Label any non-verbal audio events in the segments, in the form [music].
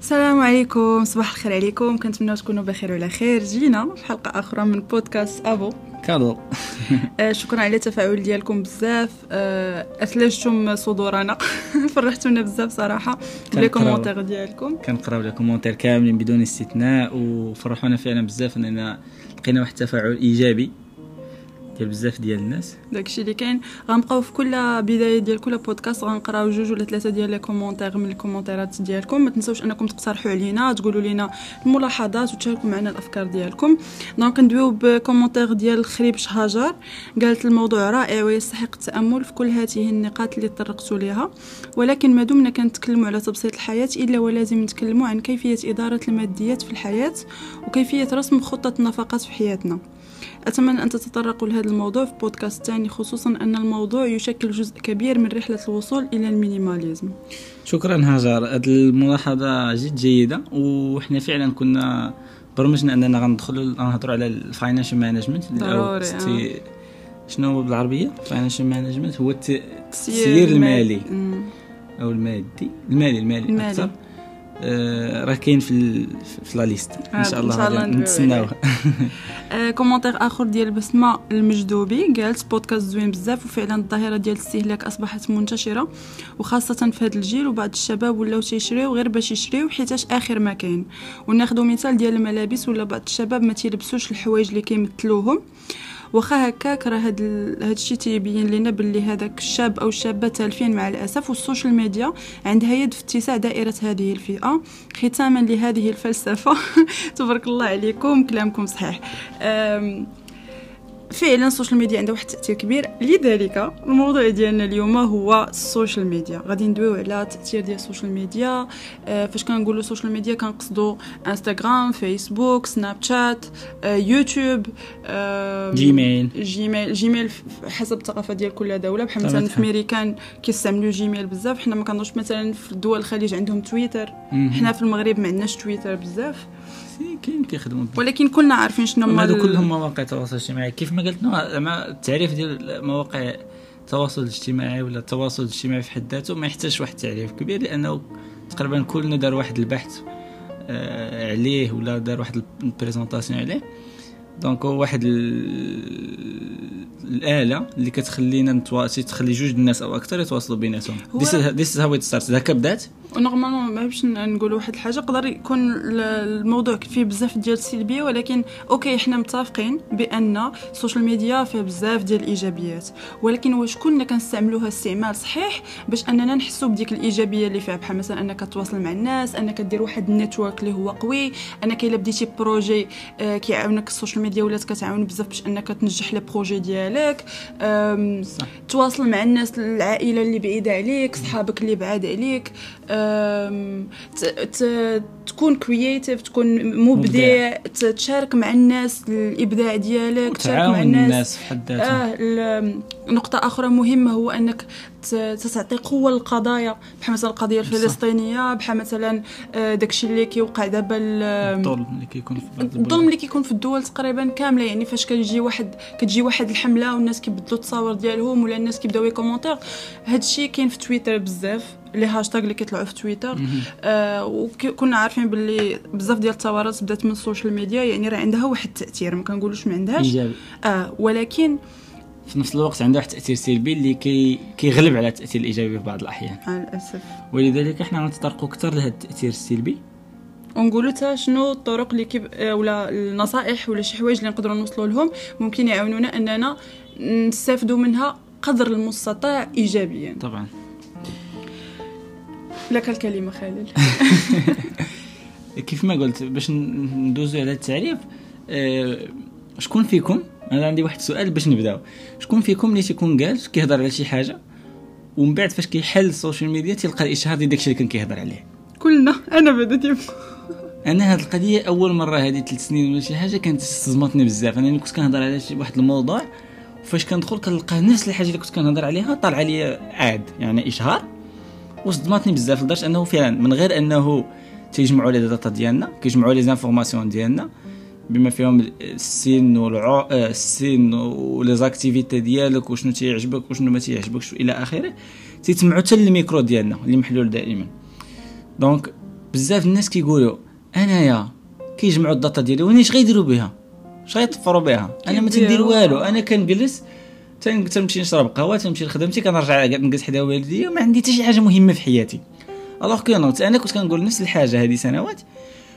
السلام عليكم صباح الخير عليكم. كنتمنى تكونوا بخير وعلى خير. جينا في حلقة أخرى من بودكاست أبوكادو. [laughs] آه، شكرا على التفاعل ديالكم بزاف. آه، أثلجتم صدورنا. [laughs] فرحتونا بزاف صراحة les commentaires ديالكم. كنقراو les commentaires كاملين بدون استثناء وفرحونا فعلا بزاف إننا لقينا واحد التفاعل إيجابي. ديال بزاف ديال الناس. داكشي اللي كاين. غنبقاو في كل بداية ديال كل بودكاست غنقراو جوج ولا ثلاثة ديال les commentaires من الكومونتيرات ديالكم. ما تنساوش أنكم تقترحوا علينا تقولوا لنا الملاحظات وتشاركوا معنا الأفكار ديالكم. donc نبداو ب commentaire ديال خريبش هاجر قالت الموضوع رائع ويستحق التأمل في كل هذه النقاط اللي طرقت لها ولكن ما دمنا كنتكلموا على تبسيط الحياة إلا ولازم نتكلموا عن كيفية إدارة الماديات في الحياة وكيفية رسم خطة النفقات في حياتنا. أتمنى أن تتطرقوا لهذا الموضوع في بودكاست تاني خصوصا أن الموضوع يشكل جزء كبير من رحلة الوصول إلى ال minimalisme. شكرا هاجر هذه الملاحظة جد جيدة وإحنا فعلا كنا برمجنا أننا غندخلوا غنهضروا على ال financial management ضروري آه. شنو هو بالعربية؟ ال financial management هو التسيير المالي. أو المادي. المالي المالي, المالي. أكثر. راه كاين في في la liste. إن شاء الله, الله نتسناوه. [laughs] commentaire آخر ديال بسمة المجدوبي قالت بودكاست زوين بزاف وفعلا الظاهرة ديال الاستهلاك أصبحت منتشرة وخاصة في هذا الجيل وبعض الشباب ولاو تيشريو غير باش يشريو حيتاش آخر ما كاين. وناخذ مثال ديال الملابس ولا بعض الشباب ما تيلبسوش الحوايج اللي كيمثلوهم. واخا هكاك راه هاد هاد الشيء تيبين لنا باللي هذاك الشاب أو الشابة تالفين مع الأسف وال social media عندها يد في اتساع دائرة هذه الفئة ختاما لهذه الفلسفة. [laughs] تبارك الله عليكم كلامكم صحيح. فعلا ال social media عندها واحد التاثير كبير. لذلك الموضوع ديالنا اليوم هو ال social media غادي ندويو على التاثير ديال ال social media آه فاش كنقولوا ال social media كنقصدوا Instagram Facebook Snapchat آه يوتيوب آه Gmail Gmail Gmail حسب الثقافة ديال كل دولة. بحال مثلا في امريكان كيستعملوا Gmail بزاف. حنا ما كنظنش مثلا في دول الخليج عندهم تويتر حنا في المغرب ما عندناش تويتر بزاف. كاين كيخدموا. ولكن كلنا عارفين شنو هما هادو كلهم مواقع التواصل الاجتماعي. كيف ما قلت زعما التعريف ديال مواقع التواصل الاجتماعي ولا التواصل الاجتماعي في حد ذاته ما يحتاجش واحد التعريف كبير لأنه تقريبا كلنا دار واحد البحث آه، عليه ولا دار واحد ال présentation عليه. donc هو واحد الآلة اللي كتخلينا نتواصل تخلي جوج الناس أو أكثر يتواصلوا بيناتهم. this how it started هكا بدات؟ و normalement ما باش نقول واحد الحاجة يقدر يكون الموضوع فيه بزاف ديال السلبية ولكن okay حنا متفقين بأن ال social media فيها بزاف ديال الإيجابيات. ولكن واش كنا كنستعملوها استعمال صحيح باش أننا نحسوا بديك الإيجابية اللي فيها؟ بحال مثلا أنك تواصل مع الناس أنك دير واحد ال network اللي هو قوي أنك إلا بديتي projet آه كيعاونك ال social media ولات كتعاون بزاف باش انك تنجح les projets ديالك. تواصل مع الناس العائلة اللي بعيدة عليك صحابك اللي بعاد عليك. تكون creative تكون مبدع تشارك مع الناس الإبداع ديالك تشارك مع الناس, الناس في حد ذاتها آه نقطة أخرى مهمة هو أنك تعطي قوة للقضايا. بحال مثلا القضية الفلسطينية بحال مثلا آه، داكشي اللي كيوقع دابا الظلم اللي كيكون في الظلم اللي كيكون في الدول تقريبا كاملة يعني فاش كتجي واحد كتجي واحد الحملة والناس كيبدلوا التصاور ديالهم ولا الناس كيبداو ي commenter. هادشي كاين في تويتر بزاف les hashtags اللي كيطلعوا في تويتر. آه وكنا عارفين باللي بزاف ديال الثورات بدات من ال social media يعني راه عندها واحد التأثير ما كنقولوش ما عندهاش. إيجابي. آه ولكن في نفس الوقت عندها واحد التأثير سلبي اللي كي كيغلب على التأثير الإيجابي في بعض الأحيان. آه للأسف. ولذلك إحنا غنتطرقوا أكثر لهذا التأثير السلبي. ونقولوا تا شنو الطرق اللي كيب ولا النصائح ولا شي حوايج اللي نقدروا نوصلوا لهم. ممكن يعاونونا أننا نستافدوا منها قدر المستطاع ايجابيا. طبعا. لك الكلمة خالد. [laughs] [laughs] كيف ما قلت باش ندوزو على التعريف أه شكون فيكم؟ أنا عندي واحد السؤال باش نبداو. شكون فيكم اللي تيكون جالس كيهضر على شي حاجة ومن بعد فاش كيحل ال social media تلقى الإشهار ديال داكشي اللي كان كيهضر عليه؟ كلنا. أنا بدات أنا هاد القضية أول مرة هذه ثلاث سنين ولا شي حاجة كانت صدمتني بزاف. أنا كنت كنهضر على شي واحد الموضوع فاش كندخل كنلقى نفس الحاجة اللي كنت كنهضر عليها طالعه لي عاد يعني إشهار. وصدمتني بزاف لدرجة أنه فعلا من غير أنه تيجمعوا les data ديالنا كيجمعوا les informations ديالنا بما فيهم السن والع السن و les activités ديالك وشنو تيعجبك وشنو ما تيعجبكش إلى آخره تيسمعوا حتى الميكرو ديالنا اللي محلول دائما. donc بزاف الناس كيقولوا انايا كيجمعوا ال data ديالي وأنا اش غيديروا بها؟ اش غيطفروا بها؟ أنا ما تندير والو. أنا كنجلس تن- تنمشي نشرب قهوة تنمشي لخدمتي كنرجع نجلس حدا والديا ما عندي حتى شي حاجة مهمة في حياتي. alors que non أنا كنت كنقول نفس الحاجة هذه سنوات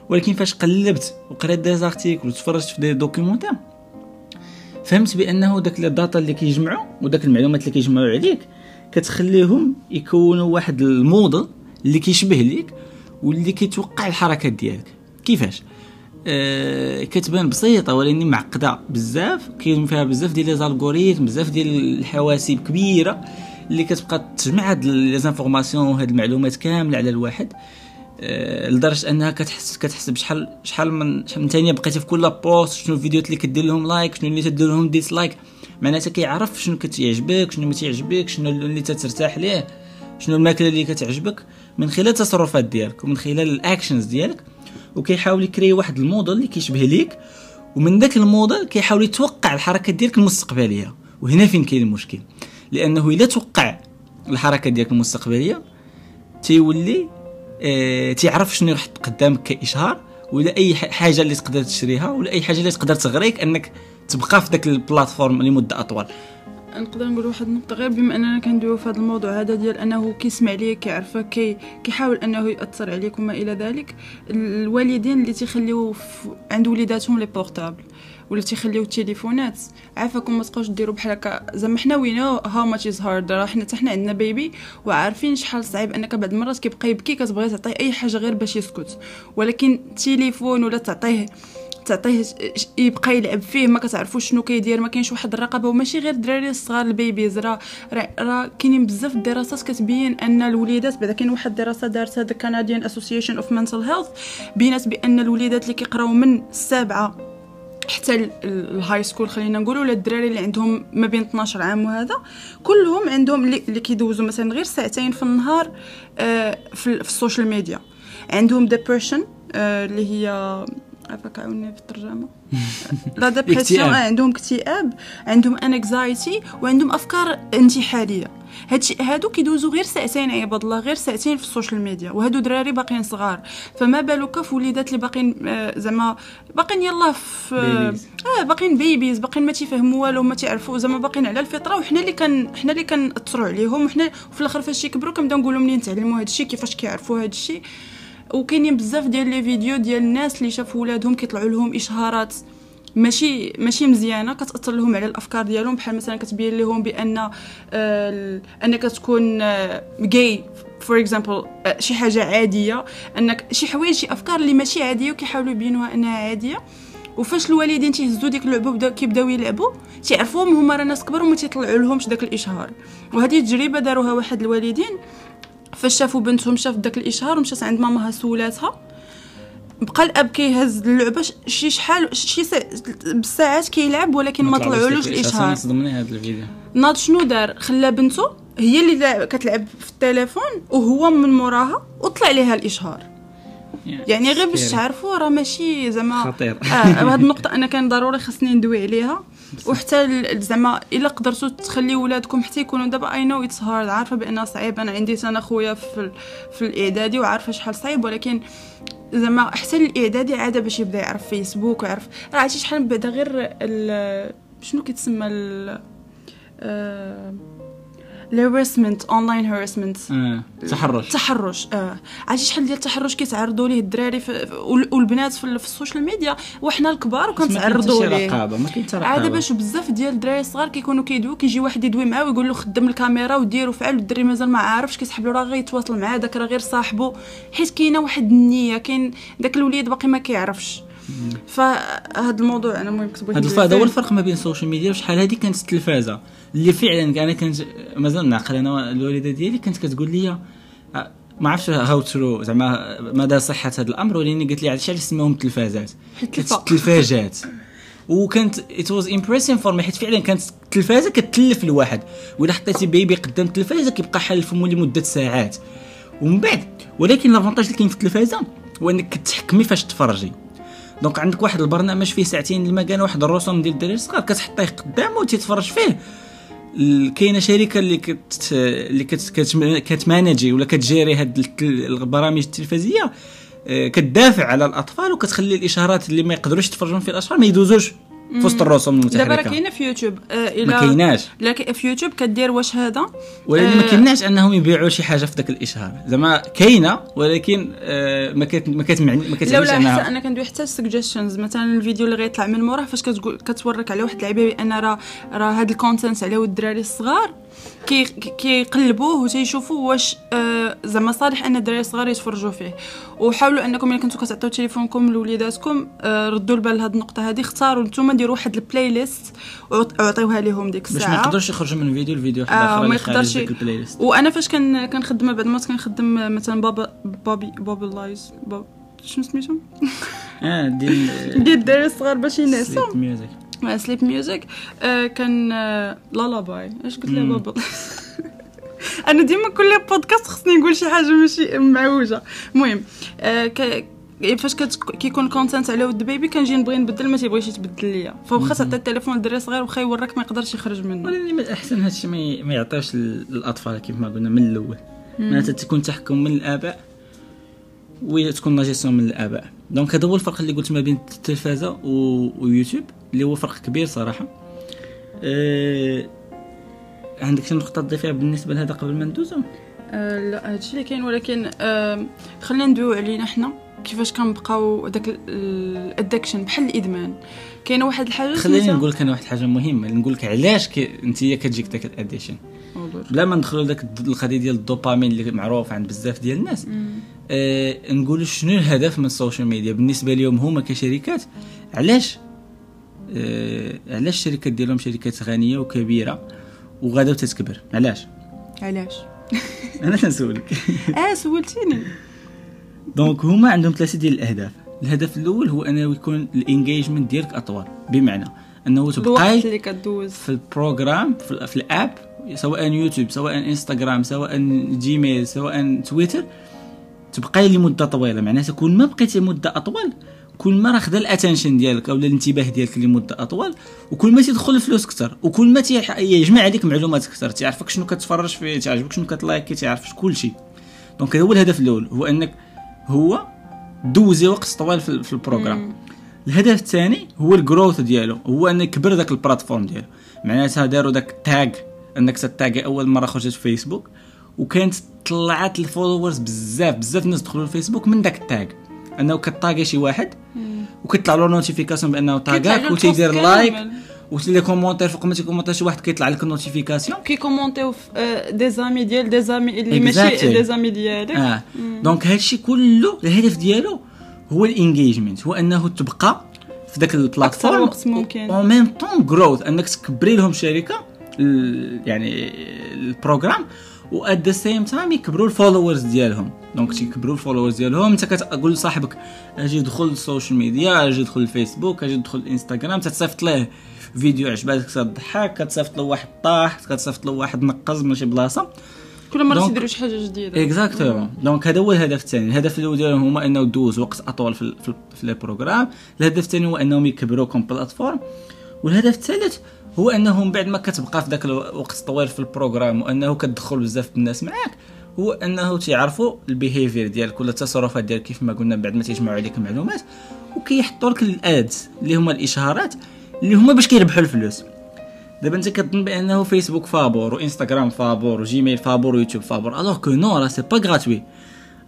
ولكن فاش قلبت وقريت des articles وتفرجت في des documentaires فهمت بأنه داك ال data اللي كيجمعوا وداك المعلومات اللي كيجمعوا عليك كتخليهم يكونوا واحد الموديل اللي كيشبه ليك واللي كيتوقع الحركات ديالك. كيفاش؟ آه كتبان بسيطة ولكن معقدة بزاف كاين فيها بزاف ديال لي بزاف ديال الحواسيب كبيرة اللي كتبقى تجمع هاد les informations وهاد المعلومات كاملة على الواحد آه، لدرجة أنها كتحس كتحس بشحال شحال من شحال من ثانية بقيتي في كل post شنو الفيديوهات اللي كدير لهم like شنو اللي تدير لهم dislike معناتها كيعرف شنو كتعجبك شنو ما تعجبك شنو اللي تترتاح ليه شنو الماكلة اللي كتعجبك. من خلال التصرفات ديالك ومن خلال ال actions ديالك وكيحاول ي créer واحد الموديل اللي كيشبه ليك ومن ذاك الموديل كيحاول يتوقع الحركات ديالك المستقبلية. وهنا فين كاين المشكل؟ لأنه إلا توقع الحركات ديالك المستقبلية تيولي آه تيعرف شنو راح قدامك كإشهار ولا أي حاجة اللي تقدر تشريها ولا أي حاجة اللي تقدر تغريك أنك تبقى في ذاك البلاتفورم لمدة أطول. نقدر نقول واحد النقطة غير بما أننا كندويو في هذا الموضوع. هذا ديال أنه كيسمع ليك كيعرفك كي كيحاول أنه يأثر عليك وما إلى ذلك. الوالدين اللي تيخليو عند وليداتهم les portables ولا تيخليو التليفونات عافاكم ما تبقاوش ديروا بحال هكا. زعما حنا we know how much is hard راه حنا حتى حنا عندنا bébé وعارفين شحال صعيب أنك بعض المرات كيبقى يبكي كتبغي تعطيه أي حاجة غير باش يسكت. ولكن التليفون ولا تعطيه تعطيه يبقى يلعب فيه ما كتعرفوش شنو كيدير ما كاينش واحد الرقابة. وماشي غير الدراري الصغار ال babies. راه راه كاينين بزاف الدراسات كتبين أن الوليدات بعدا كاين واحد الدراسه دارتها the Canadian Association of Mental Health بينات بأن الوليدات اللي كيقراو من السابعة حتى ال- ال- ال high school خلينا نقولوا ولا الدراري اللي عندهم ما بين 12 عام وهذا. كلهم عندهم اللي كيدوزوا مثلا غير ساعتين في النهار آه، في, ال- في ال social media. عندهم depression اللي هي عافاك عاوني في الترجمة [laughs] la dépression اكتئاب. عندهم اكتئاب عندهم anxiety وعندهم أفكار انتحارية هادشي هادو كيدوزو غير ساعتين عباد الله غير ساعتين في ال social media وهادو دراري باقيين صغار فما بالك في وليدات اللي باقيين آه، زعما باقيين يلا في. آه باقيين بيبيز باقيين ما تيفهموا والو ما تعرفوا زعما باقيين على الفطرة وحنا اللي كان حنا اللي كنأثروا عليهم وحنا وفي الآخر فاش يكبروا كنبداو نقولوا منين تعلموا هادشي كيفاش كيعرفوا هادشي وكاينين بزاف ديال لي فيديو ديال الناس اللي شافوا ولادهم كيطلعوا لهم إشهارات. ماشي ماشي مزيانة كتأثر لهم على الأفكار ديالهم. بحال مثلا كتبين لهم بأن آه، أنك تكون جاي for example شي حاجة عادية. أنك شي حوايج شي أفكار اللي ماشي عادية وكيحاولوا يبينوها أنها عادية. وفاش الوالدين تيهزوا ديك اللعبة وبداو كيبداو يلعبوا تيعرفوهم هما راه ناس كبار وما تيطلعوا لهمش داك الإشهار. وهذه تجربة داروها واحد الوالدين. فاش شافوا بنتهم شافت داك الإشهار ومشات عند ماماها سولاتها. بقى الأب كيهز اللعبة شي شحال شي سا... بالساعات كيلعب ولكن ما طلعولوش الإشهار. صدمني هذا الفيديو. ناض شنو دار؟ خلى بنته هي اللي لعب- كتلعب في التليفون وهو من موراها وطلع ليها الإشهار. يعني غير باش. تعرفوا راه ماشي زعما خطير. آه هاد [laughs] النقطة أنا كان ضروري خاصني ندوي عليها. وحتى ال- زعما إلا قدرتوا تخليو ولادكم حتى يكونوا دابا I know it's hard عارفة بأن صعيب. أنا عندي أنا خويا في ال- في الإعدادي وعارفة شحال صعيب ولكن زعما حتى الإعدادي عادة باش يبدا يعرف فيسبوك ويعرف. راه عرفتي شحال من بعدا غير ال- شنو كيتسمى ال ال harassment online harassment آه تحرش. التحرش آه عرفتي شحال ديال التحرش كيتعرضوا ليه الدراري والبنات في, ال- في ال social media؟ وحنا الكبار وكنتعرضوا ليه. رقابة ما كاين حتى عاد رقابه باش بزاف ديال الدراري الصغار كيكونوا كيدويو كيجي واحد يدوي معاه ويقول له خدم الكاميرا ودير وفعل والدري مازال ما عارفش كيسحب له راه غيتواصل معاه داك راه غير صاحبه حيت كاينة واحد النية كاين داك الوليد باقي ما كيعرفش. فهاد الموضوع أنا المهم كنت بغيت هذا هو. الفرق ما بين ال social media وشحال هذه كانت التلفازه اللي فعلا أنا كنت مازال نعقل أنا الوالدة ديالي كانت كتقول لي آه، ما عرفتش how true زعما مدى صحة هذا الأمر. ولكن قالت لي علاش سماهم التلفازات. التلفاجات وكانت it was impressive for me حيت فعلا كانت التلفازه كتلف الواحد. ولا حطيتي bébé قدام التلفازه كيبقى حال فمو لمدة ساعات. ومن بعد ولكن l'avantage اللي كاين في التلفازة هو إنك كتحكمي فاش تفرجي. donc عندك واحد البرنامج فيه ساعتين لما كان واحد الرسوم ديال الدراري الصغار كتحطيه قدامه وتتفرج فيه. كاينة شركة اللي كت اللي كت كت- كت manager ولا كت gérer هاد البرامج التلفزيونية آه، كتدافع على الأطفال وكتخلي الإشارات اللي ما يقدروش يتفرجون في الأطفال ما يدوزوش. في وسط الرسوم دابا راه المتحركه كاينة في يوتيوب. آه ما إلى كايناش لكن في يوتيوب كدير واش هذا؟ ولكن ما آه، كيمنعش أنهم يبيعوا شي حاجة في ذاك الإشهار. زعما كاينة ولكن آه، ما كت ما كتمعني ما لا كتعنيش ولا حتى انها أنا كندوي حتى suggestions مثلا الفيديو اللي غيطلع من موراه فاش كتقول كتورك على واحد اللعيبة بأن راه راه هاد ال content على الدراري الصغار كي كيقلبوه وتيشوفوا واش آه زعما صالح أن الدراري الصغار يتفرجوا فيه. وحاولوا أنكم إلا كنتو كتعطيو تليفونكم لوليداتكم آه ردوا البال لهاد النقطة هذه اختاروا نتوما ديروا واحد البلاي ليست وعطيوها لهم ديك باش الساعة. ما يقدرش يخرجوا من فيديو لفيديو واحد آه، ما يقدرش البلاي ليست وأنا فاش كان كنخدم بعد ما كنخدم مثلا بابا بابي بابي لايز باب شنو سميتو آه ديال [laughs] ديال الدراري الصغار باش ينعسوا مع سليب ميوزك آه كان آه لالا باي. اش قلت لها مم. بابا [laughs] أنا ديما كل بودكاست خصني نقول شي حاجة ماشي معوجة. المهم آه ك... فاش. كيكون كونتنت على ود بيبي كنجي نبغي نبدل ما تيبغيش يتبدل ليا. فواخا تعطي التليفون للدري صغير واخا يورك ما يقدرش يخرج منه. من الاحسن هادشي ما يعطيوش لل- للأطفال كيف ما قلنا من الأول. معناتها تكون تحكم من الآباء وتكون لا جيستيون من الآباء. دونك هذا هو الفرق اللي قلت ما بين التلفازه و... ويوتيوب اللي هو فرق كبير صراحة. أه... عندك شي نقطة تضيفيها بالنسبة لهذا قبل ما ندوزو؟ آه لا هادشي اللي كاين ولكن آه خلينا ندويو علينا حنا كيفاش كنبقاو داك ال addiction بحال الإدمان. كاينة واحد الحاجة خليني نقول لك أنا واحد الحاجة مهمة نقول لك علاش. أنت كتجيك داك الاديشن بلا ما ندخلوا لذاك القضية ديال الدوبامين اللي معروف عند بزاف ديال الناس. آه نقول شنو الهدف من ال social media؟ بالنسبة لهم هما كشركات علاش؟ آه علاش الشركات ديالهم شركات غنية وكبيرة وغادا تتكبر؟ علاش؟ علاش؟ [laughs] أنا تنسولك [laughs] آه سولتيني. donc هما عندهم ثلاثة ديال الأهداف. الهدف الأول هو أنه يكون ال engagement ديالك أطول. بمعنى أنه الوقت تبقاي اللي كدوز. في ال program في, في ال app سواء يوتيوب سواء إنستغرام سواء جيميل سواء تويتر تبقاي لمده طويلة. معناتها كل ما بقيتي مدة أطول كل ما راه خدا ال attention ديالك أو الانتباه ديالك لمده أطول وكل ما تيدخل الفلوس أكثر وكل ما يجمع عليك معلومات أكثر تعرفك شنو كتفرج فيه تعجبك شنو كت liker تعرف كل شيء donc هذا هو الهدف الأول هو أنك هو دوزي وقت طوال في, في ال programme. الهدف الثاني هو ال growth ديالو هو انه يكبر ذاك ال plateforme ديالو. معناتها داروا ذاك tag انك تتاجي اول مرة خرجت في فيسبوك وكانت طلعت ال followers بزاف بزاف الناس دخلوا الفيسبوك من ذاك ال tag انه كطاغي شي واحد. وكيطلع له نوتيفيكاسيون بأنه طاغاك وتيدير لايك كامل. وتلي كومونتير فوق ما تيكومونتير شي واحد كيطلع لك النوتيفيكاسيون كي كومونتيو في آه، دي زامي ديال دي زامي اللي. ماشي دي زامي ديالك آه دونك هادشي كله الهدف ديالو هو الانجيجمنت هو أنه تبقى في ذاك البلاتفورم وقت ممكن. اون ميم طون جروث أنك تكبري لهم شركة يعني البروغرام و ات ذا سيم تايم يكبروا الفولورز ديالهم. دونك تيكبروا الفولورز ديالهم. أنت كتقول لصاحبك أجي دخل ال social media أجي دخل الفيسبوك أجي دخل الانستغرام تتصيفط له فيديو عجباتك تضحك كتصيفط له واحد طاح كتصيفط له واحد نقز من شي بلاصة. كل مرة تيديروا شي حاجة جديدة. exactement donc هذا هو الهدف الثاني. الهدف الأول ديالهم هما أنه دوز وقت أطول في في, في ال programme. الهدف الثاني هو أنهم يكبروا comme plateforme والهدف الثالث هو أنهم بعد ما كتبقى في ذاك الوقت طويل في ال programme وأنه كتدخل بزاف الناس معاك هو أنه تيعرفوا ال behavior ديالك ولا التصرفات ديالك كيف ما قلنا بعد ما تيجمعوا عليك معلومات وكيحطوا لك ال ads اللي هما الإشهارات اللي هما باش كيربحوا الفلوس. دابا أنت كتظن بأنه فيسبوك فابور وانستغرام فابور وجيميل فابور ويوتيوب فابور alors que non راه c'est pas gratuit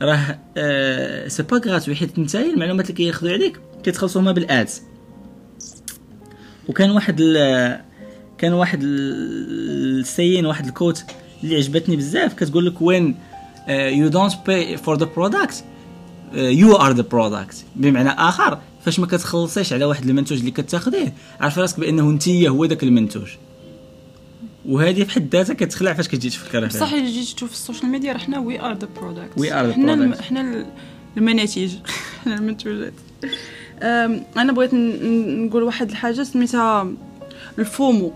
راه آه c'est pas gratuit حيت نتايا المعلومات اللي كياخذوا عليك كيتخلصوا هما بال ads. وكان واحد كان واحد ال- السين واحد ال quote اللي عجبتني بزاف كتقول لك when you don't pay for the product you are the product بمعنى آخر فاش ما كتخلصيش على واحد المنتوج اللي كتاخذيه عارف راسك بأنه انت هو ذاك المنتوج. وهذه في حد ذاتها كتخلع فاش كتجي تفكر بصح إلا جيت تشوف في ال social media راه حنا we are the product the حنا الم... products. حنا ال- المناتج [laughs] حنا المنتوجات. أنا بغيت نقول واحد الحاجة سميتها ال FOMO.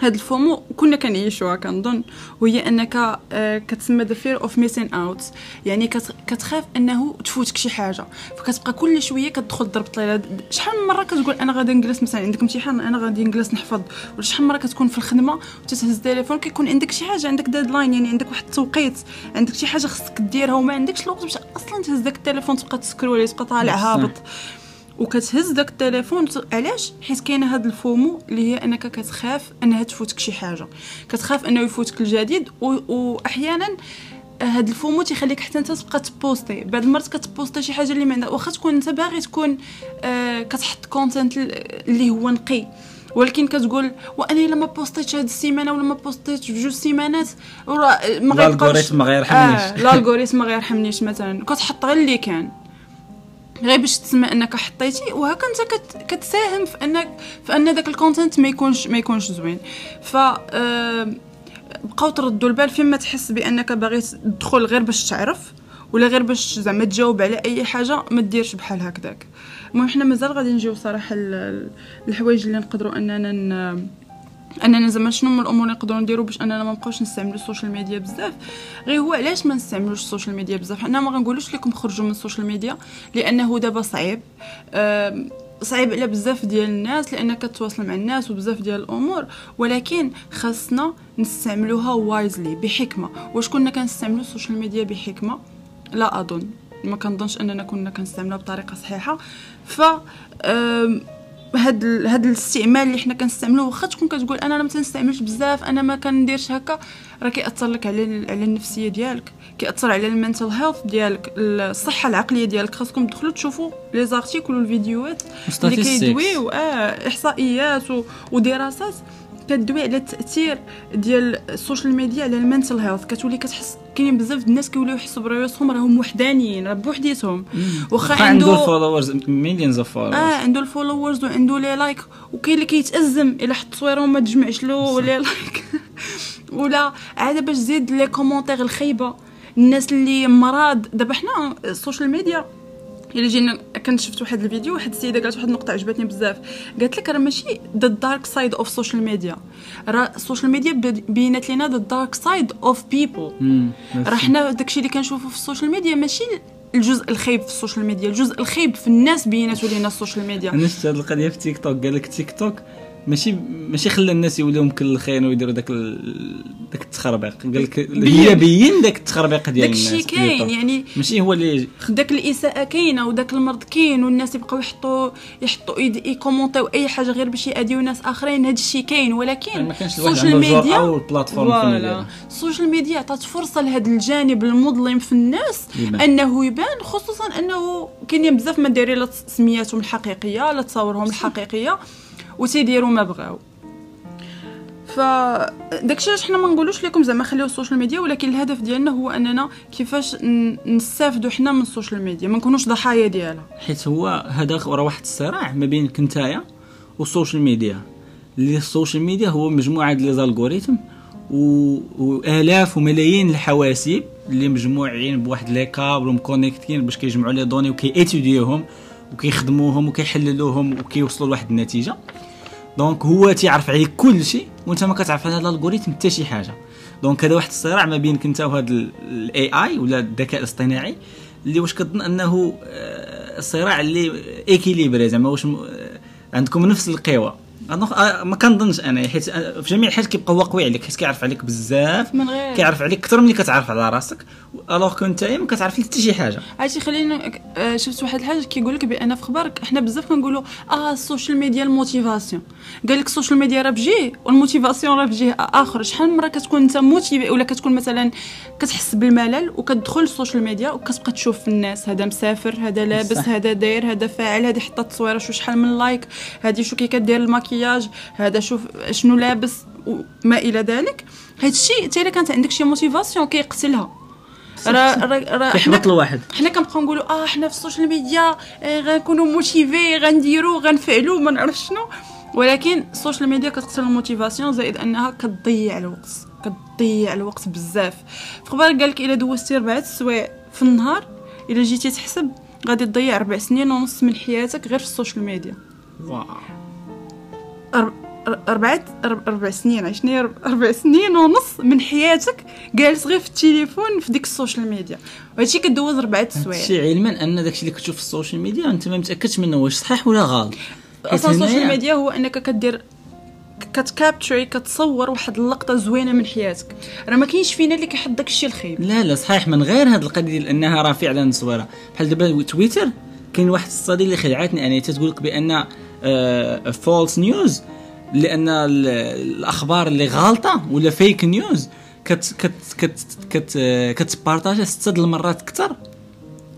هاد ال FOMO كنا كنعيشوها كنظن وهي أنك آه، كتسمى the fear of missing out يعني كت- كتخاف أنه تفوتك شي حاجة. فكتبقى كل شوية كتدخل ضرب طليله شحال من مرة كتقول أنا غادي نجلس مثلا عندك امتحان أنا غادي نجلس نحفظ؟ ولا شحال من مرة كتكون في الخدمة وتتهز التليفون كيكون عندك شي حاجة عندك deadline يعني عندك واحد التوقيت. عندك شي حاجة خصك ديرها وما عندكش الوقت باش أصلا تهز داك التليفون تبقى تسكرولي تبقى طالع. هابط. وكتهز داك التليفون علاش؟ حيت كاينة هاد ال FOMO اللي هي انك كتخاف انها تفوتك شي حاجة. كتخاف انه يفوتك الجديد. واحيانا هاد ال FOMO تيخليك حتى انت تبقى تبوستي. بعض المرات كتبوستي شي حاجة اللي ما عندها واخا تكون انت باغي تكون آه كتحط content اللي هو نقي. ولكن كتقول وأنا إلا ما بوستيتش هاد السيمانة ولا ما بوستيتش في جوج سيمانات ما غيبقاوش ال algorithm ما غيرحمنيش. آه ال algorithm ما غيرحمنيش مثلا. كتحط غير اللي كان. غير باش تسمى انك حطيتي وهكا انت كت كتساهم في انك في ان داك ال content ما يكونش ما يكونش زوين ف آه، بقاو تردوا البال فيما تحس بانك باغي تدخل غير باش تعرف ولا غير باش زعما تجاوب على اي حاجة ما ديرش بحال هكذاك المهم حنا مازال غادي نجيو صراحة ال- ال- الحوايج اللي نقدروا اننا. اننا زعما شنو من الأمور اللي نقدروا نديرو باش اننا ما نبقاوش نستعملوا ال social media بزاف؟ غير هو علاش ما نستعملوش ال social media بزاف؟ حنا ما غنقولوش لكم خرجوا من ال social media لأنه دابا صعيب. صعيب على بزاف ديال الناس لأنك كتواصل مع الناس وبزاف ديال الأمور. ولكن خاصنا نستعملوها wisely بحكمة. واش كنا كنستعملوا ال social media بحكمة؟ لا أظن. ما كنظنش أننا كنا كنستعملوها بطريقة صحيحة. ف هاد ال- هاد الاستعمال اللي حنا كنستعملوه واخا تكون كتقول أنا ما تنستعملش بزاف أنا ما كنديرش هكا راه كيأثر لك على ال- على النفسية ديالك كيأثر على ال mental health ديالك الصحة العقلية ديالك خاصكم تدخلوا تشوفوا les articles والفيديوهات اللي. كيدويو آه إحصائيات و- ودراسات كتدوي على التاثير ديال ال social media على ال mental health. كتولي كتحس كاينين بزاف الناس كيوليو يحسوا براسهم راهم وحدانيين راه بوحديتهم. واخا عنده عنده followers millions of آه followers عنده ال followers وعنده les likes وكاين اللي كيتأزم إلا حط تصويره وما تجمعش له les likes [laughs] ولا عاد باش تزيد les commentaires الخايبة. الناس اللي مرض. دابا حنا ال social media الا جينا كنت شفت واحد الفيديو واحد السيدة قالت واحد النقطة عجبتني بزاف. قالت لك راه ماشي the dark side of social media راه ال social media بينات لنا the dark side of people راه حنا داكشي اللي كنشوفو في ال social media ماشي الجزء الخايب في ال social media الجزء الخايب في الناس بيناتو لينا ال social media أنا شفت هاد القضية في تيك توك قال لك تيك توك ماشي ماشي خلى الناس يوليو مكلخين ويديروا داك ال... داك التخربيق قال لك هي بين داك التخربيق ديال الناس داكشي كاين. يعني ماشي هو اللي داك الإساءة كاينة وداك المرض كاين والناس يبقاو يحطوا يحطوا يكومونطيو أي حاجة غير باش يأذيو ناس آخرين هذا الشيء كاين ولكن الواحد ال social media أو ال plateforme. ال social media عطات فرصة لهذا الجانب المظلم في الناس يبان. أنه يبان خصوصا أنه كاينين بزاف ما دايرين لا سمياتهم الحقيقية لا تصاورهم الحقيقية وتيديروا ما بغاو. فداكشي علاش حنا ما نقولوش لكم زعما خليو ال social media ولكن الهدف ديالنا هو أننا كيفاش نستافدوا حنا من ال social media ما نكونوش ضحايا ديالها. حيت هو هذا راه واحد الصراع ما بينك نتايا وال social media. اللي ال social media هو مجموعة ديال les algorithmes و... والاف وملايين الحواسيب اللي مجموعين بواحد les câbles ومكونيكتين باش كيجمعوا les données وكياتيديوهم وكيخدموهم وكيحللوهم وكيوصلوا لواحد النتيجة. donc هو تيعرف عليك كل شيء وانت ما كتعرف على هذا ال algorithm حتى شي حاجة. donc هذا واحد الصراع ما بينك انت وهذا ال AI ولا الذكاء الاصطناعي اللي واش كتظن أنه آه، الصراع اللي équilibré زعما واش آه، عندكم نفس القوى أنا آه، ما كنظنش أنا حيت آه، في جميع الحالات كيبقى هو قوي عليك حيت كيعرف عليك بزاف من غير. كيعرف عليك أكثر من اللي كتعرف على راسك الوغ كنت ما كتعرف حتى شي حاجة. عرفتي خلينا آه، شفت واحد الحاجة كيقول لك بأن في خبارك حنا بزاف كنقولوا آه السوشيال ميديا ال motivation. قال لك ال social media راه بجيه وال motivation راه بجيه آخر. شحال من مرة كتكون أنت motivé ولا كتكون مثلا كتحس بالملل وكتدخل ال social media وكتبقى تشوف الناس هذا مسافر هذا لابس. هذا داير هذا فاعل هذه حطات التصويره شو شحال من like هذه شو كي كدير المكياج هذا شوف شنو لابس وما إلى ذلك. هذا الشيء حتى إلا كانت عندك شي motivation كيقتلها. راه راه كيحبط الواحد. حنا كنبقاو نقولوا آه حنا في ال social media آه، غنكونوا motivé غنديرو غنفعلوا ما نعرف شنو. ولكن ال social media كتقتل ال motivation زائد أنها كتضيع الوقت كتضيع الوقت بزاف. في خبار قال لك إلا دوزتي ربعة السوايع في النهار إلا جيتي تحسب غادي تضيع ربع سنين ونص من حياتك غير في ال social media. waw. أربعة أرب- أربع سنين عشنا أربع سنين ونص من حياتك جالس غير في التليفون في ديك ال social media. وهادشي كدوز أربعة سوايع. هادشي علما أن داكشي اللي كتشوف في ال social media أنت ما متأكدش منه واش صحيح ولا غلط. أصلا السوشيال ميديا هو أنك كدير كت capturer كتصور واحد اللقطة زوينة من حياتك. راه ما كاينش فينا اللي كيحط داك الشيء الخايب لا لا صحيح من غير هاد القضية ديال أنها راه فعلا صويرة. بحال دابا تويتر كاين واحد الصديق اللي خدعتيني أنا تتقول لك بأن false news لأن ال- الأخبار اللي غالطة ولا fake news كت كت كت كت كت partagé ستة د المرات أكثر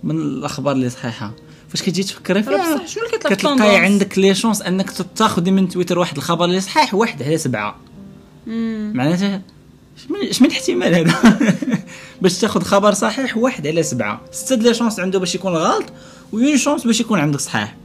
من الأخبار اللي صحيحة. فاش كتجي تفكري فيها بصح شنو اللي كتلعب كتلقاي؟ عندك les chances أنك تاخذي من تويتر واحد الخبر اللي صحيح واحد على سبعة. معناتها شمن شمن الاحتمال هذا؟ [laughs] باش تاخذ خبر صحيح واحد على سبعة. ستة les chances عنده باش يكون غلط w une chance باش يكون عندك صحيح.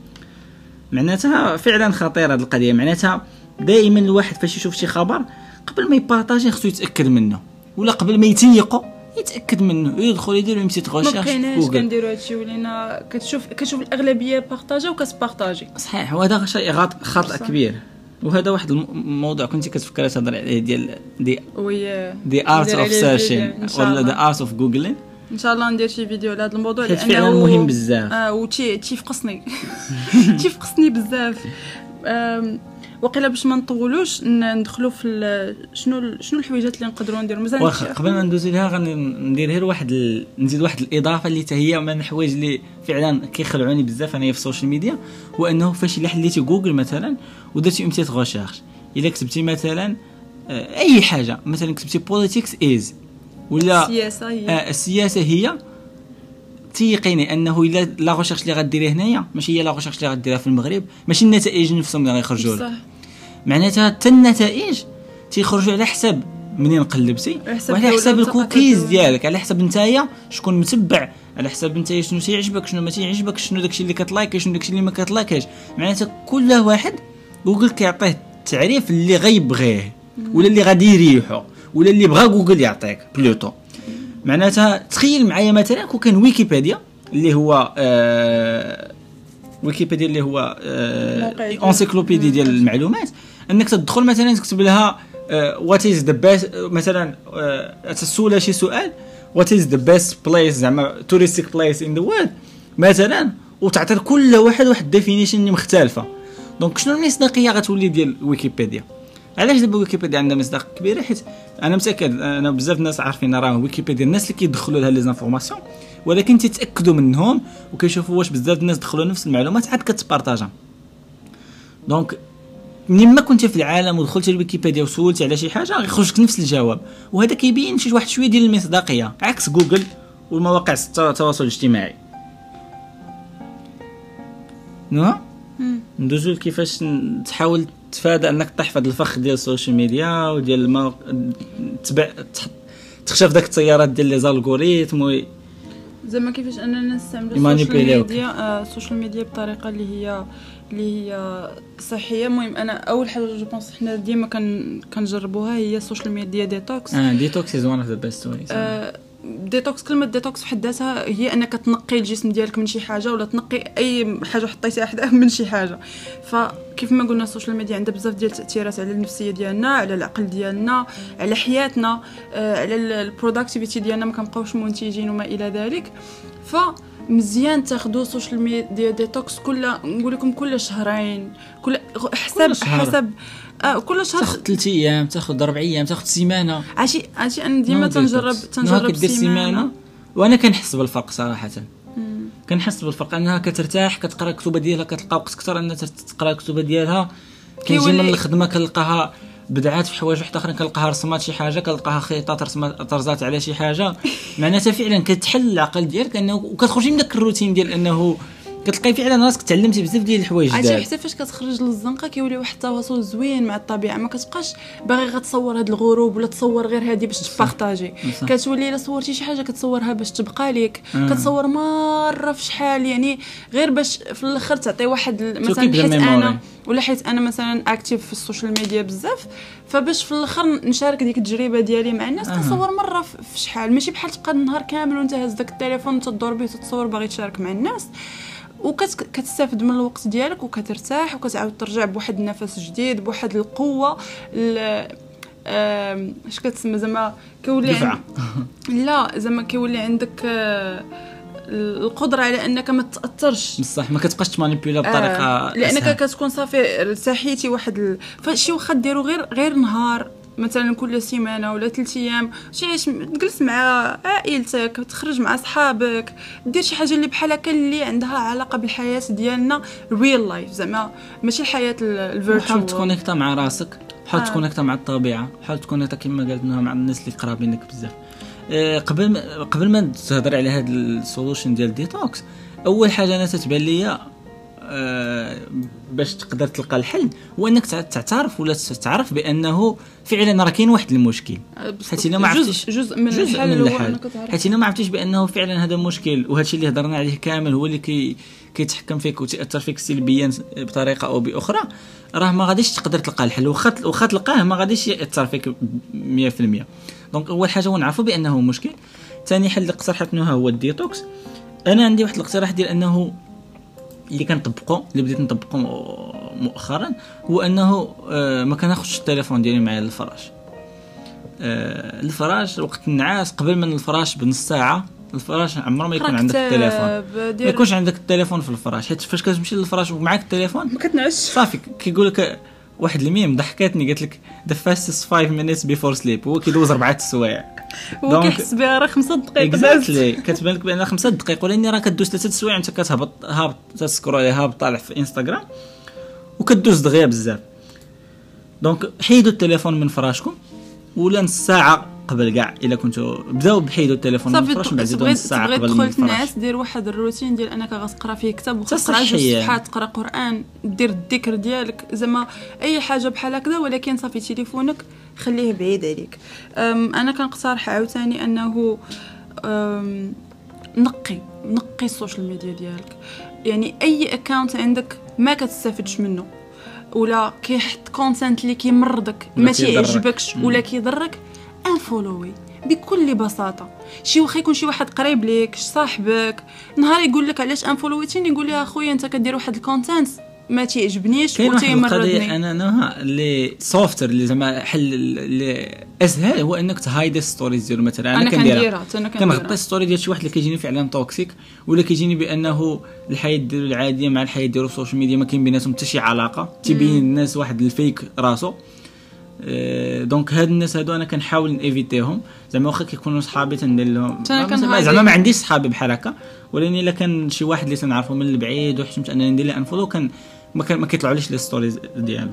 معناتها فعلا خطيره هذه القضية. معناتها دائما الواحد فاش يشوف شي خبر قبل ما ي partager خصو يتأكد منه ولا قبل ما يتيقو يتأكد منه. يدخل يدير une petite recherche بقيناش جوجل كنديروا هادشي ولينا كتشوف كتشوف الأغلبية partage وكت partager. صحيح وهذا شيء غلط خطا. كبير. وهذا واحد الم- الموضوع كنت كتفكر تهضر عليه ديال دي oui the art of searching ولا. ذا ارت اوف جوجلين ان شاء الله ندير شي فيديو لهذا الموضوع حيت لأنه فعلا مهم بزاف. آه وتي تيفقصني [laughs] تيفقصني بزاف. وقيلا باش ما نطولوش ندخلوا في شنو شنو الحويجات اللي نقدروا نديروا مثلا واخا قبل ما ندوز لها غندير غير واحد ال... نزيد واحد الإضافة اللي حتى هي من الحوايج اللي فعلا كيخلعوني بزاف انايا في ال social media هو أنه فاش إلا حليتي جوجل مثلا ودرتي petite recherche إلا كتبتي مثلا آه، أي حاجة مثلا كتبتي politics is ولا السياسة هي؟ آه السياسة هي تيقيني أنه الا la recherche اللي غديريها هنايا ماشي هي la recherche اللي غديرها في المغرب ماشي النتائج نفسهم اللي غيخرجوا لك. معناتها حتى النتائج تيخرجوا على حسب منين قلبتي وعلى وثقافة الكوكيز. ديالك على حسب نتايا شكون متبع على حسب نتايا شنو تيعجبك شنو ما تيعجبك شنو داكشي اللي كت like شنو داكشي اللي ما كت like ش معناتها كل واحد جوجل كيعطيه التعريف اللي غيبغيه ولا اللي غادي يريحو. ولا اللي بغا جوجل يعطيك plutôt. معناتها تخيل معايا مثلا كون كان ويكيبيديا اللي هو آه ويكيبيديا اللي هو ديال- encyclopédie ديال المعلومات. إنك تدخل مثلا تكتب لها what is the best مثلا آه، تسولها شي سؤال what is the best place زعما touristique place in the world مثلا وتعطي كل واحد واحد definition مختلفة. donc شنو المصداقيه غتولي ديال ويكيبيديا؟ علاش دابا ويكيبيديا عندها مصداق كبيره حيت أنا متاكد أنا بزاف الناس عارفين راه ويكيبيديا الناس اللي كيدخلوا لها les informations ولكن تيتأكدوا منهم وكيشوفوا واش بزاف الناس دخلوا نفس المعلومات عاد كت partager ها donc منين ما كنت في العالم ودخلت لويكيبيديا وسولتي على شي حاجة غيخرج نفس الجواب. وهذا كيبين شي واحد شوية ديال المصداقية عكس جوجل والمواقع الت- التواصل الاجتماعي. non? ندوزو لكيفاش تحاول تفادى أنك هذا الفخ ديال ال social media وديال المو... تبع تخشى في داك التيارات ديال les algorithmes و... زعما كيفاش أننا نستعملوا. ال social media آه، ال social media بطريقة اللي هي اللي هي صحية. المهم أنا أول حاجة je pense حنا ديما كن كنجربوها هي ال social media detox آه detox is one of the best ways آه، ديتوكس كلمة ديتوكس في حد ذاتها هي أنك تنقي الجسم ديالك من شي حاجة ولا تنقي أي حاجة حطيتيها حداه [laughs] من شي حاجة فكيف ما قلنا ال social media عندها بزاف ديال التأثيرات على النفسية ديالنا على العقل ديالنا على حياتنا آه، على ال productivity ديالنا ما كنبقاوش منتجين وما إلى ذلك ف مزيان تاخذوا ال social media detox كل نقول لكم كل شهرين كل حسب كل شهر. حسب آه كل شهر تاخذ ثلاث أيام تاخذ أربع أيام تاخذ سيمانة. عشي عشي أنا ديما تنجرب تنجرب سيمانة. وأنا كنحس بالفرق صراحة. كنحس بالفرق. أنها كترتاح كتقرأ الكتب ديالها كتلقى وقت أكثر أنها تقرأ الكتب ديالها. كيجي من الخدمة كنلقاها بدعات في حوايج واحد أخرين كنلقاها رسمات شي حاجة كنلقاها خيطات رسمات طرزات على شي حاجة. [laughs] معناتها فعلا كتحل العقل ديالك انه وكتخرجي من داك الروتين ديال أنه كتلقاي فعلا راسك تعلمتي بزاف ديال الحوايج عرفتي جداد حتى فاش كتخرج للزنقة كيولي واحد التواصل زوين مع الطبيعة ما كتبقاش باغي غتصور هاد الغروب ولا تصور غير هادي باش ت partager. كتولي إلا صورتي شي حاجة كتصورها باش تبقى ليك آه. كتصور مرة في شحال يعني غير باش في الآخر تعطي واحد مثلا حيت. أنا ولا حيت أنا مثلا active في ال social media بزاف فباش في الآخر نشارك ديك التجربة ديالي مع الناس أها. كنصور مرة في في شحال ماشي بحال تبقى النهار كامل وانت هاز داك التليفون وتدور به تتصور باغي تشارك مع الناس وكتستافد من الوقت ديالك وكترتاح وكتعاود ترجع بواحد النفس جديد بواحد القوة اش كتسمى زعما كيولي دفعة. [laughs] لا زعما كيولي عندك آه، القدرة على أنك ما تأثرش. بصح ما كتبقاش تمانيبيولا بطريقة آه لأنك أسهل. كتكون صافي ارتاحيتي واحد ال... فشي واخا ديرو غير غير نهار. مثلا كل سيمانة ولا ثلاث أيام شي تجلس مع عائلتك تخرج مع صحابك دير شي حاجة اللي بحال هكا اللي عندها علاقة بالحياة ديالنا real life زعما ماشي الحياة ال virtuelle حاول ت connecta مع راسك حاول آه. ت connecta مع الطبيعة حاول ت connecta كما قالت مع الناس اللي قراب منك بزاف آه، قبل ما قبل ما تهضر على هذا ال solution ديال ديتوكس أول حاجة أنا تتبان ليا باش تقدر تلقى الحل هو إنك تع- تعترف ولا تعرف بأنه فعلا راه كاين واحد المشكل. حيت إلا ما عرفتيش جزء من جزء الحل من الحل حيت إلا ما عرفتيش بأنه فعلا هذا مشكل وهذا الشيء اللي هضرنا عليه كامل هو اللي كي كيتحكم فيك وتأثر فيك سلبيا بطريقة أو بأخرى راه ما غاديش تقدر تلقى الحل واخا واخا تلقاه ما غاديش يأثر فيك 100% donc أول حاجة هو نعرفوا بأنه مشكل. ثاني حل اللي اقترحت نهى هو الديتوكس. أنا عندي واحد الاقتراح ديال أنه اللي كنطبقو اللي بديت نطبقو مؤخرا هو أنه آه، ما كناخذش التليفون ديالي معايا للفراش آه، الفراش وقت النعاس قبل من الفراش بنص ساعة الفراش عمره ما يكون عندك التليفون. ما يكونش عندك التليفون في الفراش. حيت فاش كتمشي للفراش ومعاك التليفون ما كتنعسش صافي كيقول لك واحد الميم ضحكاتني قالت لك the fastest 5 minutes before sleep. هو كيدوز أربعة السوايع. هو كيحس بها راه خمسة دقائق exactly كتبان لك بان خمسة دقائق ولكن راه كدوز ثلاثة سوايع أنت كتهبط هابط ت scrolly هابط طالع في انستغرام وكدوز دغيا بزاف. donc حيدوا التليفون من فراشكم ولا نص ساعة قبل كاع إلا كنتو بداو بحيدوا التليفون من صافي الفراش من بعد زيدوا نص تبغي قبل الفراش تنعس دير واحد الروتين ديال أنك غتقرأ فيه كتاب وتقرا شي صفيحة. جوج صفحات تقرأ قرآن دير الذكر ديالك زعما أي حاجة بحال هكذا ولكن صافي تليفونك خليه بعيد عليك أنا كنقترح عاوتاني أنه نقي نقي ال social media ديالك يعني أي account عندك ما كتستافدش منه ولا كيحط content اللي كيمرضك ما. تيعجبكش. ولا كيضرك unfollowي بكل بساطة. شي واخا يكون شي واحد قريب ليك صاحبك نهار يقول لك علاش unfollowيتيني يقول لي أخويا أنت كدير واحد ال content ما تيعجبنيش كاين واحد القضية وتيمرضني أنا نوها اللي softer اللي زعما حل اللي أسهل هو إنك ت hide stories ديالو مثلا. أنا كنديرها. كنديرها كنغطي story ديال شي واحد اللي كيجيني فعلا toxic ولا كيجيني بأنه الحياة ديالو العادية مع الحياة ديالو ال social media ما كاين بيناتهم حتى شي علاقة. تيبين الناس واحد ال fake راسو. donc هاد الناس هادو أنا كنحاول ن éviterهم زعما واخا كيكونوا صحابي تندير لهم. زعما ما عنديش صحابي بحال هكا. ولكن إلا كان شي واحد اللي تنعرفو من البعيد وحشمت أنني ندير له unfollow كان ما كان ما كيطلعوليش لي stories ديالو.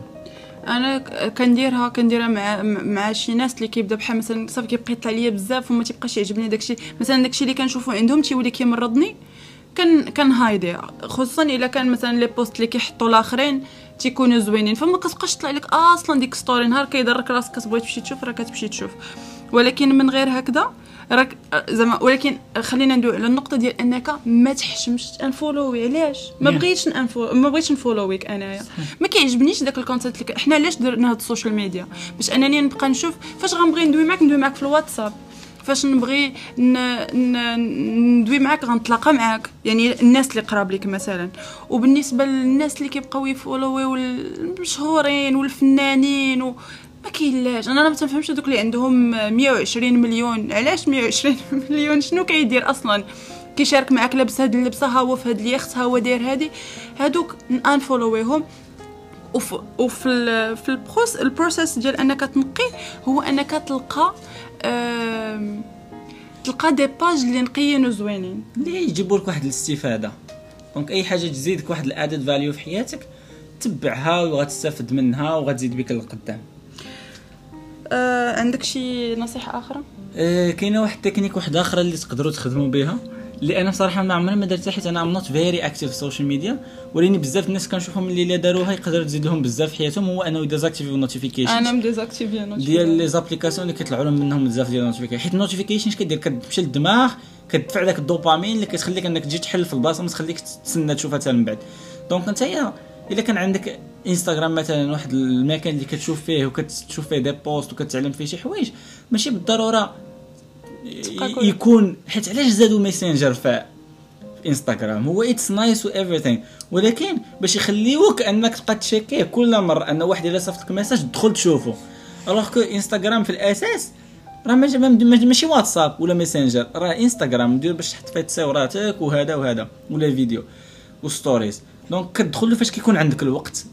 أنا كنديرها كنديرها مع مع شي ناس اللي كيبدأ بحال مثلا صافي كيبقى يطلع ليا بزاف وما تيبقاش يعجبني داكشي. مثلا داكشي اللي كنشوفو عندهم تيولي كيمرضني كان كن hideيها. خصوصا إلا كان مثلا les posts اللي كيحطوا الآخرين. تيكونوا زوينين. فما كتبقاش تطلع لك أصلا ديك story نهار كيضرك راسك كتبغي تمشي تشوف راه كتمشي تشوف. ولكن من غير هكذا راك زعما ولكن خلينا ندوي على النقطة ديال أنك ما تحشمش unfollowي علاش؟ ما. بغيتش نunfo ما بغيتش ن followيك أنايا. ما كيعجبنيش داك ال content اللي حنا علاش درنا هاد ال social media باش أنني نبقى نشوف فاش غنبغي ندوي معاك ندوي معاك في الواتساب. فاش نبغي. ندوي معاك غنتلاقى معاك. يعني الناس اللي قراب لك مثلا. وبالنسبة للناس اللي كيبقاو ي followيو المشهورين والفنانين و... ما كاينلاش. أنا ما تنفهمش دوك اللي عندهم 120 مليون. علاش 120 [laughs] مليون؟ شنو كيدير أصلا؟ كيشارك معاك لابس هاد اللبسه ها هو في هاد اليخت ها هو داير هادي. هادوك unfollowيهم وف وفي ال في ال process ال process ديال أنك تنقي هو أنك تلقى تلقى des pages اللي نقيين وزوينين اللي يجيبوا لك واحد الاستفادة؟ donc أي حاجة تزيدك واحد ال added value في حياتك تبعها وغتستافد منها وغتزيد بك لقدام آه عندك شي نصيحة أخرى آه، كاينة واحد التكنيك واحدة أخرى اللي تقدروا تخدموا بها اللي أنا صراحة ما عمري ما درتها حيت أنا I'm not very active في ال social media ولكن بزاف الناس كنشوفهم اللي الا داروها يقدر تزيد لهم بزاف في حياتهم هو انه ي désactivé ال notification أنا م désactivéا ديال les applications اللي كيطلعوا لهم منهم بزاف ديال ال notification حيت ال notification اش كدير كتمشي للدماغ كتدفع داك الدوبامين اللي كتخليك أنك تجي تحل في البلاصة ما تخليك تسنى تشوفها حتى من بعد. donc أنت إلا كان عندك انستغرام مثلا واحد المكان اللي كتشوف فيه وكتشوف فيه des posts وكتعلم فيه شي حوايج ماشي بالضرورة يكون حيت علاش زادوا ميسنجر في انستغرام هو it's nice و everything. ولكن باش يخليوك أنك تبقى ت checkيه كل مرة أن واحد إلا صيفط لك message تدخل تشوفه alors que انستغرام في الأساس راه ماشي ماشي واتساب ولا ميسنجر راه انستغرام دير باش تحط فيه تصاوراتك وهذا وهذا ولا فيديو و stories donc كتدخل له فاش كيكون عندك الوقت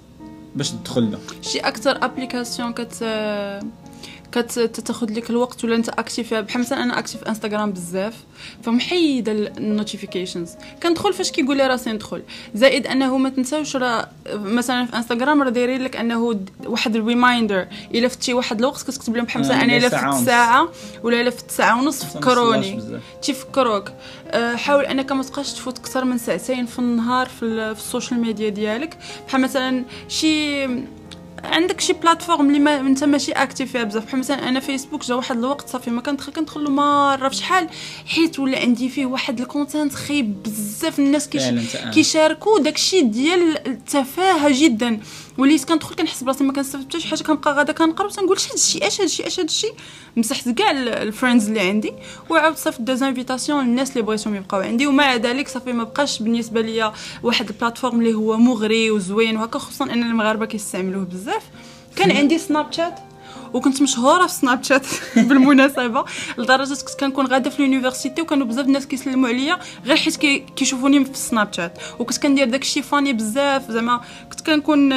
باش تدخل له. شي أكثر application كت كتاخذ لك الوقت ولا انت actif بحال مثلا أنا actif في انستغرام بزاف فمحيدة ال notifications كندخل فاش كيقول لي راسي ندخل. زائد أنه ما تنساوش راه مثلا في انستغرام راه دايرين لك أنه واحد ال reminder إلا فتي واحد الوقت كتكتب لهم بحال مثلا أنا إلا فت ساعة ولا إلا فت ساعة ونص فكروني. تيفكروك أه، حاول أنك ما تبقاش تفوت أكثر من ساعتين في النهار في, في ال social media ديالك. بحال مثلا شي عندك شي platform اللي ما انت ماشي active فيها بزاف. بحال مثلا أنا فيسبوك جا واحد الوقت صافي ما كندخل كندخل مرة. في شحال حيت ولا عندي فيه واحد ال content خايب بزاف. الناس كيش كيشاركوا داكشي ديال التفاهة جدا. وليت كندخل كنحس براسي ما كنستافد حتى شي حاجة كنبقى غادا كنقرا وتنقول اش هادشي اش هادشي اش هادشي مسحت كاع ال friends اللي عندي وعاود صافي des invitations للناس اللي بغيتهم يبقاو عندي. ومع ذلك صافي ما بقاش بالنسبة ليا واحد ال platform اللي هو مغري وزوين وهكا خصوصا ان المغاربة كيستعملوه بزاف. كان عندي سناب شات وكنت مشهورة في سناب شات [laughs] بالمناسبة لدرجة كنت كنكون غاده في ال university وكانوا بزاف الناس كيسلموا عليا غير حيت كيشوفوني في سناب شات وكنت كندير داكشي funny بزاف زعما كنت كنكون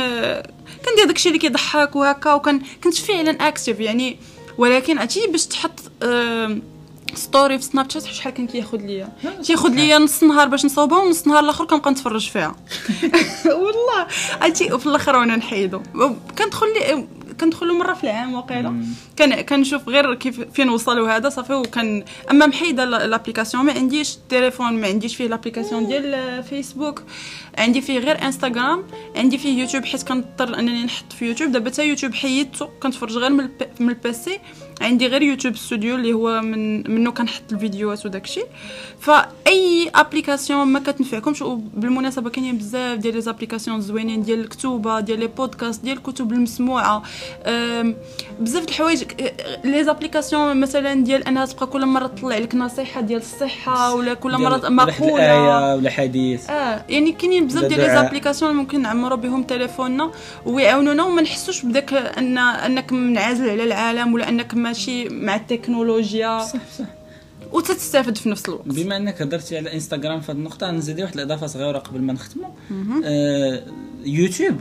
كندير داكشي اللي كيضحك وهكا وكان كنت فعلا active يعني. ولكن عرفتي باش تحط story في سناب شات شحال كان كياخذ ليا؟ كياخذ ليا نص نهار باش نصاوبها ونص نهار الأخر كنبقى نتفرج فيها. [laughs] [laughs] والله. عرفتي وفي الأخر وأنا نحيدو. كندخل لي كندخلوا مرة في العام وقيلة. كان كنشوف غير كيف فين وصلوا هذا صافي وكان أما محيدة l'application ما عنديش تليفون ما عنديش فيه l'application ديال فيسبوك عندي فيه غير إنستغرام عندي فيه يوتيوب حيت كنضطر أنني نحط في يوتيوب. دابا حتى يوتيوب حيدته كنتفرج غير من ال PC عندي غير يوتيوب ستوديو اللي هو من منه كنحط الفيديوهات وداكشي فأي application ما كتنفعكمش وبالمناسبة كاينين بزاف ديال les applications زوينين ديال الكتوبة ديال les podcasts ديال الكتب المسموعة. بزاف د الحوايج les applications مثلا ديال أنها تبقى كل مرة تطلع لك نصيحة ديال الصحة ولا كل مرة مقولة. ولا حديث. آه يعني كاينين بزاف ديال les applications ممكن نعمروا بهم تليفوننا ويعاونونا وما نحسوش بداك ان أنك منعزل على العالم ولا أنك ماشي مع التكنولوجيا. صح صح. وتستافد في نفس الوقت. بما انك هضرتي على انستغرام في هذه النقطة نزيد واحد الإضافة صغيرة قبل ما نختموا آه يوتيوب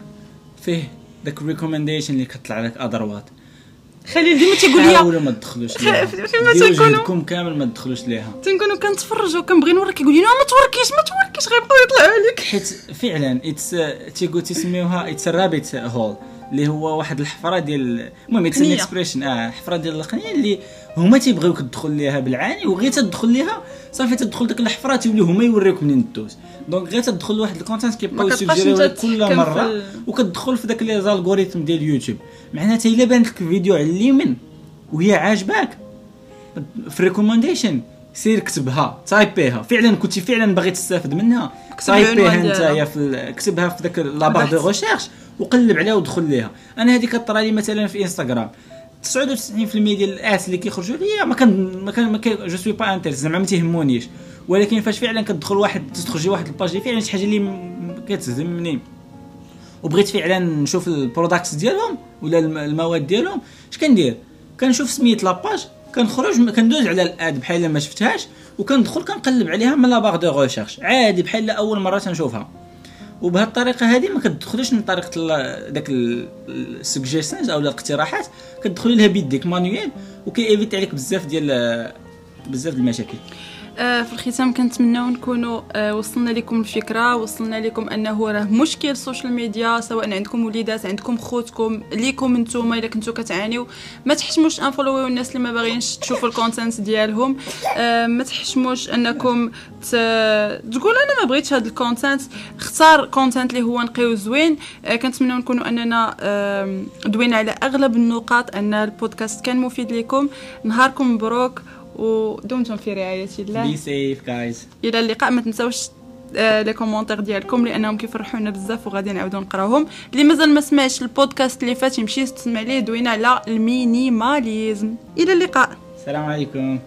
فيه داك ال recommendation اللي كطلع لك à droite. خلي ديما تيقول لي حاولوا ما تدخلوش ليها. [laughs] فيما تنكونوا. كامل ما تدخلوش ليها. تنكونوا كنتفرجوا كنبغي نوريك يقول لي ما توركيش ما توركيش غيبقاو يطلعوا عليك. حيت فعلا اتس تيقول تسميوها it's rabbit hole اللي هو واحد الحفرة ديال المهم it's expression آه حفرة ديال القنية اللي هما تيبغيوك تدخل ليها بالعاني وغير تدخل ليها صافي تدخل ديك الحفرة تيوليو هما يوريوك منين دوز. donc غير تدخل لواحد ال content كيبقاو يسجلوا كل مرة وكتدخل في داك les algorithmes ديال اليوتيوب معناتها إلا بانت لك فيديو على اليمين وهي عاجباك في recommendation سير كتبها type يها. فعلا كنتي فعلا باغي تستافد منها؟ type يها أنت في كتبها في ذاك la barre de recherche وقلب عليها ودخل ليها. أنا هذه كطرا لي مثلا في إنستغرام. 99% ديال ال ads اللي كيخرجوا لي ما كان ما كان ما كان je suis pas intéressée زعما ما تيهمونيش. ولكن فاش فعلا كتدخل واحد تخرج واحد ال page اللي فعلا شي حاجة اللي كتهمني وبغيت فعلا نشوف ال products ديالهم ولا المواد ديالهم اش كندير كنشوف سميت la page كنخرج كندوز على ال ad بحال ما شفتهاش وكندخل كنقلب عليها من la barre de recherche. عادي بحال أول مرة تنشوفها. وبهذه الطريقة هذه ما كتدخلوش من طريقة داك ال suggestions أو الاقتراحات كتدخلي لها بيديك manuel وكيفيت عليك بزاف ديال بزاف المشاكل. آه، في الختام كنتمناو نكونوا آه، وصلنا لكم الفكرة وصلنا لكم أنه راه مشكل ال social media سواء عندكم وليدات عندكم خوتكم ليكم نتوما إلا كنتو كتعانيو. ما تحشموش unfollow يو الناس اللي ما باغيينش تشوفوا ال content ديالهم. آه، ما تحشموش أنكم تقول أنا ما بغيتش هذا ال content اختار content اللي هو نقي وزوين كنتمناو نكونوا أننا دوينا على أغلب النقاط أن البودكاست كان مفيد لكم. نهاركم مبروك. ودمتم في رعاية الله. be safe guys إلى اللقاء. ما تنساوش les commentaires ديالكم لأنهم كيفرحونا بزاف وغادي نعاودو نقراوهم. اللي مازال ما سمعش البودكاست اللي فات يمشي يستمع ليه دوينا على ال minimalism. إلى اللقاء. السلام عليكم.